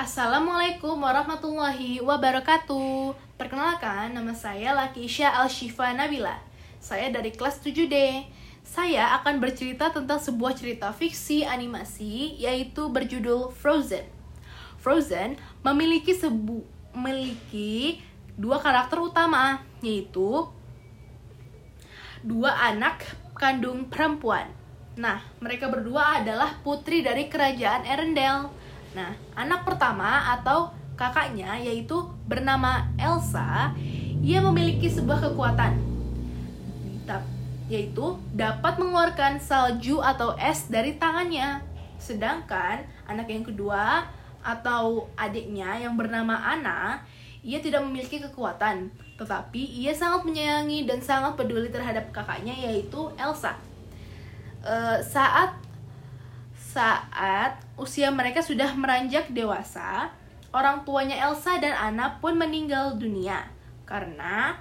Assalamualaikum warahmatullahi wabarakatuh. Perkenalkan, nama saya Lakisha Al-Shifa Nabila. Saya dari kelas 7D. Saya akan bercerita tentang sebuah cerita fiksi animasi yaitu berjudul Frozen. Frozen memiliki sebu memiliki dua karakter utama yaitu dua anak kandung perempuan. Nah, mereka berdua adalah putri dari kerajaan Erendel. Nah, anak pertama atau kakaknya yaitu bernama Elsa, ia memiliki sebuah kekuatan yaitu dapat mengeluarkan salju atau es dari tangannya. Sedangkan anak yang kedua atau adiknya yang bernama Anna, ia tidak memiliki kekuatan, tetapi ia sangat menyayangi dan sangat peduli terhadap kakaknya yaitu Elsa. E, saat saat usia mereka sudah meranjak dewasa, orang tuanya Elsa dan Anna pun meninggal dunia karena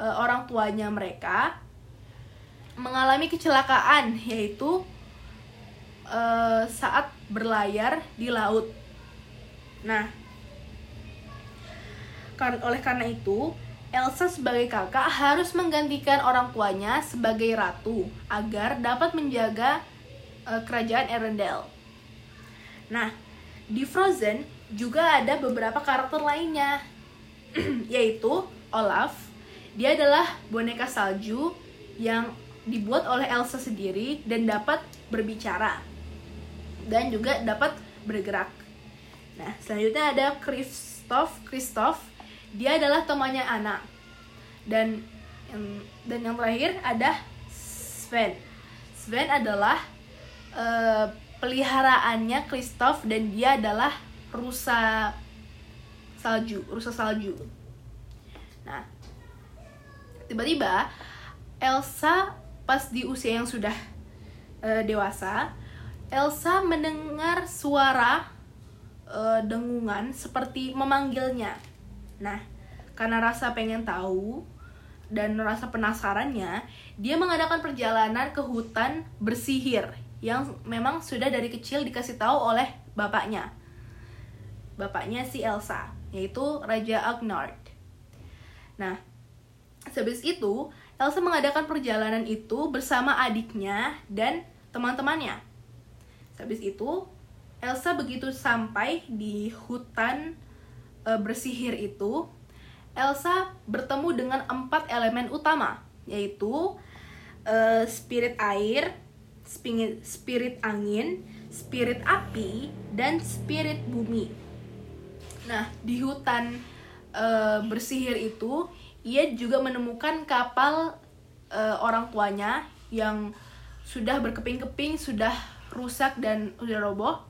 e, orang tuanya mereka mengalami kecelakaan yaitu e, saat berlayar di laut. Nah, karena oleh karena itu Elsa sebagai kakak harus menggantikan orang tuanya sebagai ratu agar dapat menjaga e, kerajaan Erendel. Nah, di Frozen juga ada beberapa karakter lainnya, yaitu Olaf. Dia adalah boneka salju yang dibuat oleh Elsa sendiri dan dapat berbicara dan juga dapat bergerak. Nah, selanjutnya ada Christoph. Christoph, dia adalah temannya Anna. Dan dan yang terakhir ada Sven. Sven adalah uh, peliharaannya Christoph dan dia adalah rusa salju, rusa salju. Nah, tiba-tiba Elsa pas di usia yang sudah uh, dewasa, Elsa mendengar suara uh, dengungan seperti memanggilnya. Nah, karena rasa pengen tahu dan rasa penasarannya, dia mengadakan perjalanan ke hutan bersihir yang memang sudah dari kecil dikasih tahu oleh bapaknya. Bapaknya si Elsa, yaitu Raja Agnard. Nah, habis itu Elsa mengadakan perjalanan itu bersama adiknya dan teman-temannya. Habis itu, Elsa begitu sampai di hutan e, bersihir itu, Elsa bertemu dengan empat elemen utama, yaitu e, spirit air, spirit, angin, spirit api, dan spirit bumi. Nah, di hutan e, bersihir itu, ia juga menemukan kapal uh, orang tuanya yang sudah berkeping-keping, sudah rusak dan sudah roboh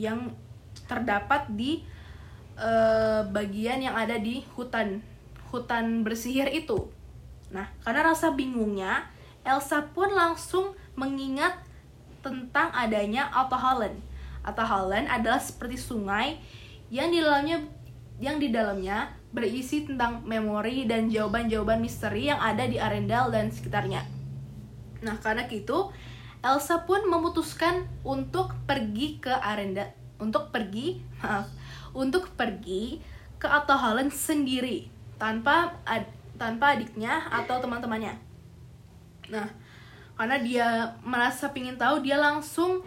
yang terdapat di uh, bagian yang ada di hutan hutan bersihir itu. Nah, karena rasa bingungnya, Elsa pun langsung mengingat tentang adanya Alta Holland. Alta Holland adalah seperti sungai yang di dalamnya yang di dalamnya berisi tentang memori dan jawaban-jawaban misteri yang ada di Arendelle dan sekitarnya. Nah, karena itu, Elsa pun memutuskan untuk pergi ke Arendelle, untuk pergi, maaf, untuk pergi ke Otto Holland sendiri tanpa ad, tanpa adiknya atau teman-temannya. Nah, karena dia merasa ingin tahu, dia langsung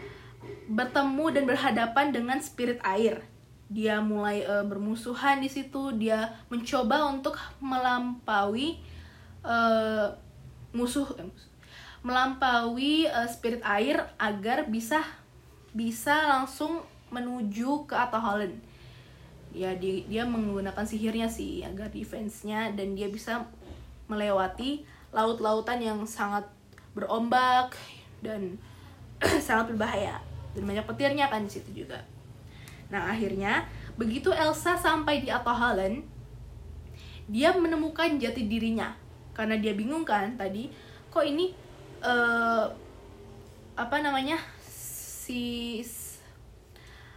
bertemu dan berhadapan dengan spirit air. Dia mulai uh, bermusuhan di situ. Dia mencoba untuk melampaui uh, musuh eh, melampaui uh, spirit air agar bisa bisa langsung menuju ke Atta Holland. Ya dia, dia menggunakan sihirnya sih agar defense-nya dan dia bisa melewati laut-lautan yang sangat berombak dan sangat berbahaya dan banyak petirnya kan di situ juga Nah, akhirnya begitu Elsa sampai di Holland, dia menemukan jati dirinya. Karena dia bingung kan tadi, kok ini uh, apa namanya? si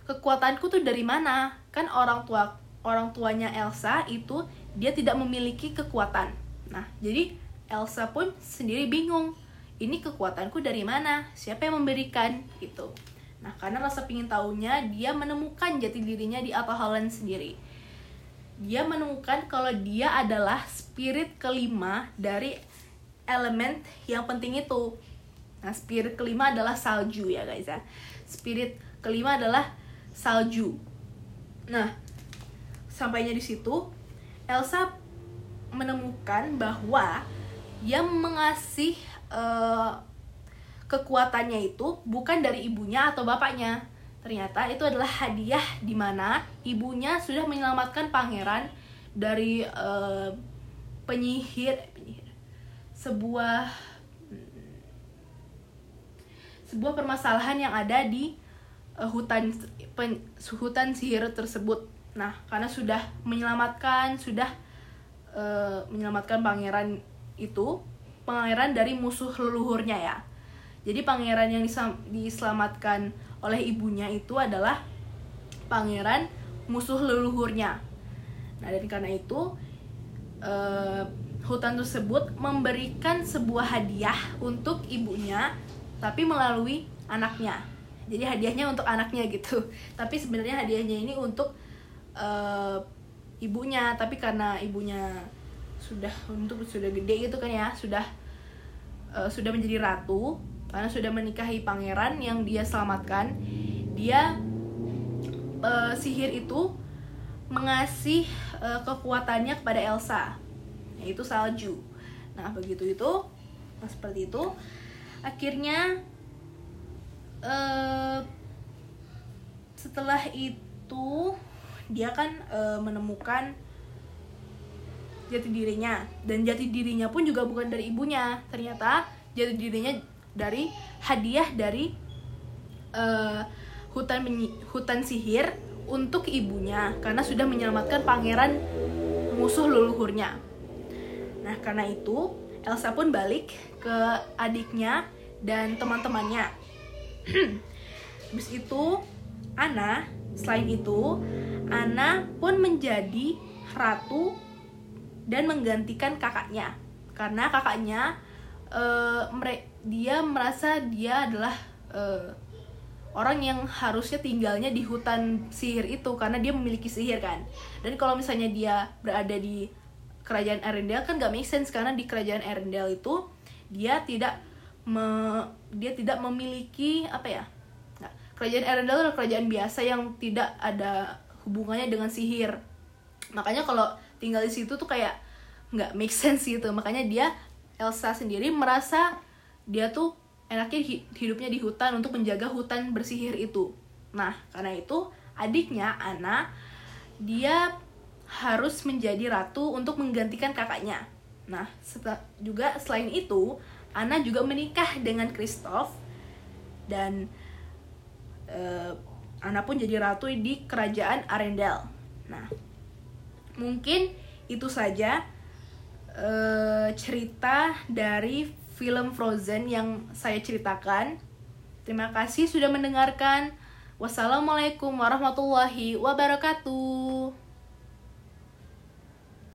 kekuatanku tuh dari mana? Kan orang tua orang tuanya Elsa itu dia tidak memiliki kekuatan. Nah, jadi Elsa pun sendiri bingung. Ini kekuatanku dari mana? Siapa yang memberikan gitu. Nah, karena rasa pingin tahunya, dia menemukan jati dirinya di Atta Holland sendiri. Dia menemukan kalau dia adalah spirit kelima dari elemen yang penting itu. Nah, spirit kelima adalah salju ya guys ya. Spirit kelima adalah salju. Nah, sampainya di situ, Elsa menemukan bahwa yang mengasih uh, kekuatannya itu bukan dari ibunya atau bapaknya. Ternyata itu adalah hadiah di mana ibunya sudah menyelamatkan pangeran dari uh, penyihir, penyihir sebuah sebuah permasalahan yang ada di uh, hutan pen, hutan sihir tersebut. Nah, karena sudah menyelamatkan, sudah uh, menyelamatkan pangeran itu, pangeran dari musuh leluhurnya ya. Jadi pangeran yang diselamatkan oleh ibunya itu adalah pangeran musuh leluhurnya. Nah, dan karena itu uh, hutan tersebut memberikan sebuah hadiah untuk ibunya tapi melalui anaknya. Jadi hadiahnya untuk anaknya gitu. Tapi sebenarnya hadiahnya ini untuk uh, ibunya, tapi karena ibunya sudah untuk sudah gede gitu kan ya, sudah uh, sudah menjadi ratu karena sudah menikahi pangeran yang dia selamatkan dia uh, sihir itu mengasih uh, kekuatannya kepada Elsa yaitu salju. Nah begitu itu nah, seperti itu akhirnya uh, setelah itu dia kan uh, menemukan jati dirinya dan jati dirinya pun juga bukan dari ibunya ternyata jati dirinya dari hadiah dari uh, hutan hutan sihir untuk ibunya karena sudah menyelamatkan pangeran musuh leluhurnya. Nah, karena itu Elsa pun balik ke adiknya dan teman-temannya. Habis itu Anna, selain itu Anna pun menjadi ratu dan menggantikan kakaknya. Karena kakaknya uh, dia merasa dia adalah uh, orang yang harusnya tinggalnya di hutan sihir itu karena dia memiliki sihir kan. Dan kalau misalnya dia berada di kerajaan Arendelle kan gak make sense karena di kerajaan Arendelle itu dia tidak me, dia tidak memiliki apa ya nah, kerajaan Arendelle adalah kerajaan biasa yang tidak ada hubungannya dengan sihir. Makanya kalau tinggal di situ tuh kayak nggak make sense gitu makanya dia Elsa sendiri merasa dia tuh enaknya hidupnya di hutan untuk menjaga hutan bersihir itu. Nah, karena itu adiknya Ana dia harus menjadi ratu untuk menggantikan kakaknya. Nah, setelah, juga selain itu, Ana juga menikah dengan Christoph dan uh, Ana pun jadi ratu di kerajaan Arendelle. Nah, mungkin itu saja uh, cerita dari film Frozen yang saya ceritakan. Terima kasih sudah mendengarkan. Wassalamualaikum warahmatullahi wabarakatuh.